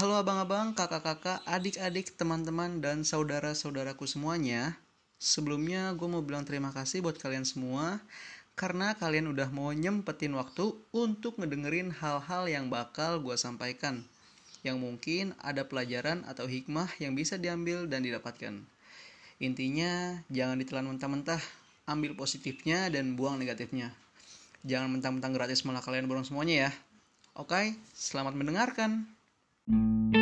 Halo abang-abang, kakak-kakak, adik-adik, teman-teman, dan saudara-saudaraku semuanya. Sebelumnya gue mau bilang terima kasih buat kalian semua karena kalian udah mau nyempetin waktu untuk ngedengerin hal-hal yang bakal gue sampaikan. Yang mungkin ada pelajaran atau hikmah yang bisa diambil dan didapatkan. Intinya, jangan ditelan mentah-mentah, ambil positifnya dan buang negatifnya. Jangan mentang-mentang gratis malah kalian borong semuanya ya. Oke, selamat mendengarkan. Thank you.